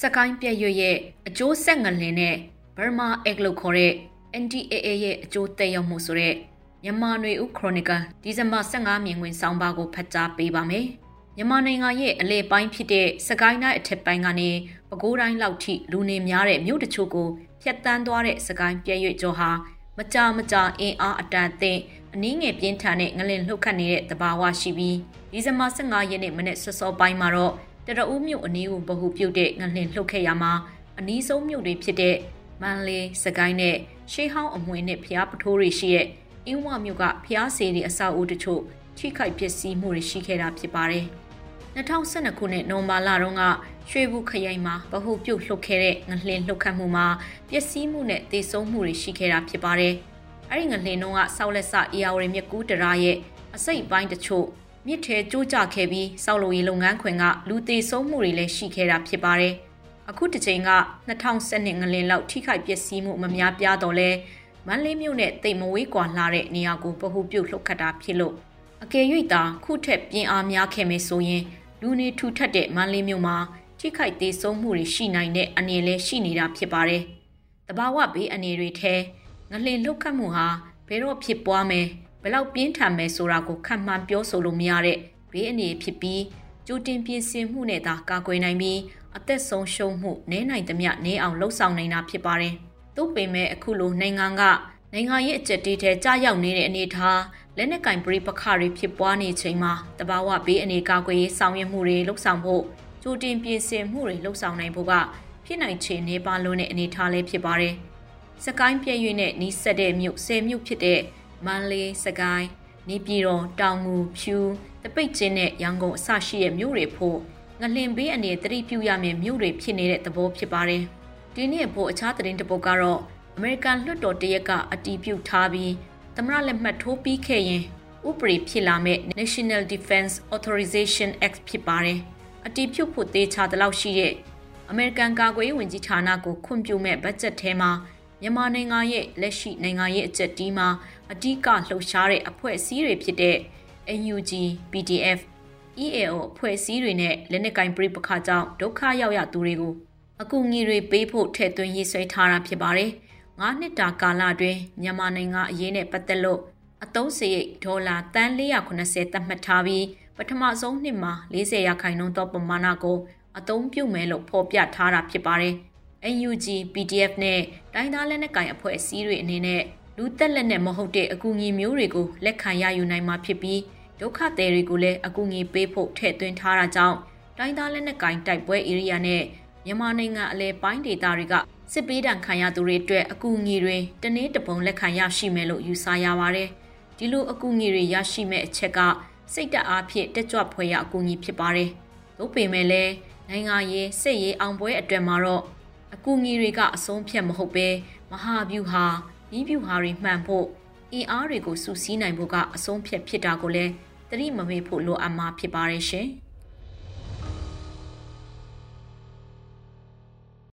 စကိုင်းပြည့်ရွရဲ့အကျိုးဆက်ငလင်နဲ့ Burma Egg လို့ခေါ်တဲ့ NDAA ရဲ့အကျိုးသက်ရောက်မှုဆိုတဲ့မြန်မာနွေဦးခရိုနီကယ်ဒီဇင်ဘာ15မြင်ဝင်ဆောင်းပါးကိုဖတ်ကြားပေးပါမယ်။မြန်မာနိုင်ငံရဲ့အလဲပိုင်းဖြစ်တဲ့စကိုင်းတိုင်းအထက်ပိုင်းကနေပဲခူးတိုင်းလောက်ထိလူနေများတဲ့မြို့တချို့ကိုဖျက်ဆီးသွားတဲ့စကိုင်းပြည့်ရွကျော်ဟာမကြာမကြာအင်အားအတန်အသင့်အနည်းငယ်ပြင်းထန်တဲ့ငလင်လှုပ်ခတ်နေတဲ့တဘာဝရှိပြီးဒီဇင်ဘာ15ရက်နေ့မနေ့စောစောပိုင်းမှာတော့ တရအူးမြို့အနီးကိုဗဟုပြုတ်တဲ့ငလင်လှုပ်ခဲ့ရမှာအနီးဆုံးမြို့တွေဖြစ်တဲ့မန်လေးစကိုင်းနဲ့ရှေးဟောင်းအမွေနဲ့ဖျားပထိုးတွေရှိတဲ့အင်းဝမြို့ကဖျားစီတွေအဆောက်အဦတချို့ထိခိုက်ပျက်စီးမှုတွေရှိခဲ့တာဖြစ်ပါတယ်။2012ခုနှစ်နိုဝင်ဘာလတုန်းကရွှေဘူးခရိုင်မှာဗဟုပြုတ်လှုပ်ခဲ့တဲ့ငလျင်လှုပ်ခတ်မှုမှာပျက်စီးမှုနဲ့ဒေဆုံးမှုတွေရှိခဲ့တာဖြစ်ပါတယ်။အဲဒီငလျင်တုန်းကဆောက်လက်ဆအီယာဝရီမြက်ကူးတရာရဲ့အစိတ်ပိုင်းတချို့ မြစ်ထဲကျိုးကျခဲ့ပြီးဆောက်လုပ်ရေးလုပ်ငန်းခွင်ကလူသေးဆုံးမှုတွေလည်းရှိခဲ့တာဖြစ်ပါတယ်။အခုတစ်ချိန်က2012ငလင်လောက်ထိခိုက်ပျက်စီးမှုမများပြားတော့လဲမန်းလေးမြို့နဲ့တိတ်မဝေးကွာလာတဲ့နေရာကိုပဟုပြုတ်လှုပ်ခတ်တာဖြစ်လို့အကယ်၍သာခုထက်ပြင်းအားများခဲ့မယ်ဆိုရင်လူနေထူထပ်တဲ့မန်းလေးမြို့မှာထိခိုက်သေးဆုံးမှုတွေရှိနိုင်တဲ့အနေလဲရှိနေတာဖြစ်ပါတယ်။တဘာဝဘေးအနေတွေထဲငလင်လှုပ်ခတ်မှုဟာဘယ်တော့ဖြစ်ပွားမယ် ဘယ်လောက်ပြင်းထန်မယ်ဆိုတာကိုခံမှန်းပြောဆိုလို့မရတဲ့ဘေးအနေဖြစ်ပြီးကြိုတင်ပြင်ဆင်မှုနဲ့သာကာကွယ်နိုင်ပြီးအသက်ဆုံးရှုံးမှုနည်းနိုင်သမျှနည်းအောင်လှုံ့ဆော်နိုင်တာဖြစ်ပါတယ်။သို့ပေမဲ့အခုလိုနိုင်ငံကနိုင်ငံရဲ့အကြက်တေးထဲကြားရောက်နေတဲ့အနေအထားလက်နက်ကင်ပရိပခတွေဖြစ်ပွားနေချိန်မှာတဘာဝဘေးအနေကာကွယ်ရေးဆောင်ရွက်မှုတွေလှုံ့ဆော်ဖို့ကြိုတင်ပြင်ဆင်မှုတွေလှုံ့ဆော်နိုင်ဖို့ကဖြစ်နိုင်ခြေနေပါလို့တဲ့အနေအထားလေးဖြစ်ပါတယ်။စကိုင်းပြည့်ရွေ့နဲ့နီးစပ်တဲ့မြို့ဆယ်မြို့ဖြစ်တဲ့ မန္တလေးစကိုင်းနေပြည်တော်တောင်ငူဖြူတပိတ်ချင်းနဲ့ရန်ကုန်အစရှိတဲ့မြို့တွေဖို့ငလင်ဘေးအနေတတိပြုရမယ့်မြို့တွေဖြစ်နေတဲ့သဘောဖြစ်ပါတယ်။ဒီနေ့ဖို့အခြားသတင်းတစ်ပုဒ်ကတော့အမေရိကန်လွှတ်တော်တရက်ကအတီးပြုတ်ထားပြီးသမရလက်မှတ်ထိုးပြီးခဲ့ရင်ဥပဒေဖြစ်လာမဲ့ National Defense Authorization Act ဖြစ်ပါတယ်။အတီးပြုတ်ဖို့သေးချာတလောက်ရှိတဲ့အမေရိကန်ကာကွယ်ရေးဝန်ကြီးဌာနကိုခွင့်ပြုမဲ့ဘတ်ဂျက်ထဲမှာ မြန်မာနိုင်ငံရဲ့လက်ရှိနိုင်ငံရေးအကြက်တီးမှာအဓိကလှုပ်ရှားတဲ့အဖွဲ့အစည်းတွေဖြစ်တဲ့ NUG, PDF, EAO အဖွဲ့အစည်းတွေနဲ့လက်နက်ကင်ပြိပခါကြောင့်ဒုက္ခရောက်ရသူတွေကိုအကူအညီတွေပေးဖို့ထည့်သွင်းရေးဆွဲထားတာဖြစ်ပါတယ်။၅နှစ်တာကာလအတွင်းမြန်မာနိုင်ငံအရေးနဲ့ပတ်သက်လို့အသုံးစရိတ်ဒေါ်လာတန်490သတ်မှတ်ထားပြီးပထမဆုံးနှစ်မှာ40ရာခိုင်နှုန်းသောပမာဏကိုအသုံးပြုမယ်လို့ဖော်ပြထားတာဖြစ်ပါတယ်။ NUG PDF နဲ့တိုင်းသားလက်နက်ကိုင်အဖွဲ့အစည်းတွေအနေနဲ့လူသက်လက်နဲ့မဟုတ်တဲ့အကူအညီမျိုးတွေကိုလက်ခံရယူနိုင်မှာဖြစ်ပြီးဒုက္ခသည်တွေကိုလည်းအကူအညီပေးဖို့ထည့်သွင်းထားတာကြောင့်တိုင်းသားလက်နက်ကိုင်တိုက်ပွဲဧရိယာနဲ့မြန်မာနိုင်ငံအလဲပိုင်းဒေသတွေကစစ်ပေးတံခံရသူတွေအတွက်အကူအညီတွေတနေ့တပုံလက်ခံရရှိမယ်လို့ယူဆရပါတယ်။ဒီလိုအကူအညီတွေရရှိမဲ့အချက်ကစိတ်တအားဖြင့်တက်ကြွဖွယ်ရအကူအညီဖြစ်ပါတယ်။သို့ပေမဲ့လည်းနိုင်ငံရေးစစ်ရေးအောင်ပွဲအတွက်မှာတော့ အကူအညီတွေကအဆုံးဖြတ်မဟုတ်ပဲမဟာဗျူဟာဤဗျူဟာတွေမှန်ဖို့အင်အားတွေကိုစုစည်းနိုင်ဖို့ကအဆုံးဖြတ်ဖြစ်တာကိုလည်းသတိမမေ့ဖို့လိုအပ်မှာဖြစ်ပါရဲ့ရှင်။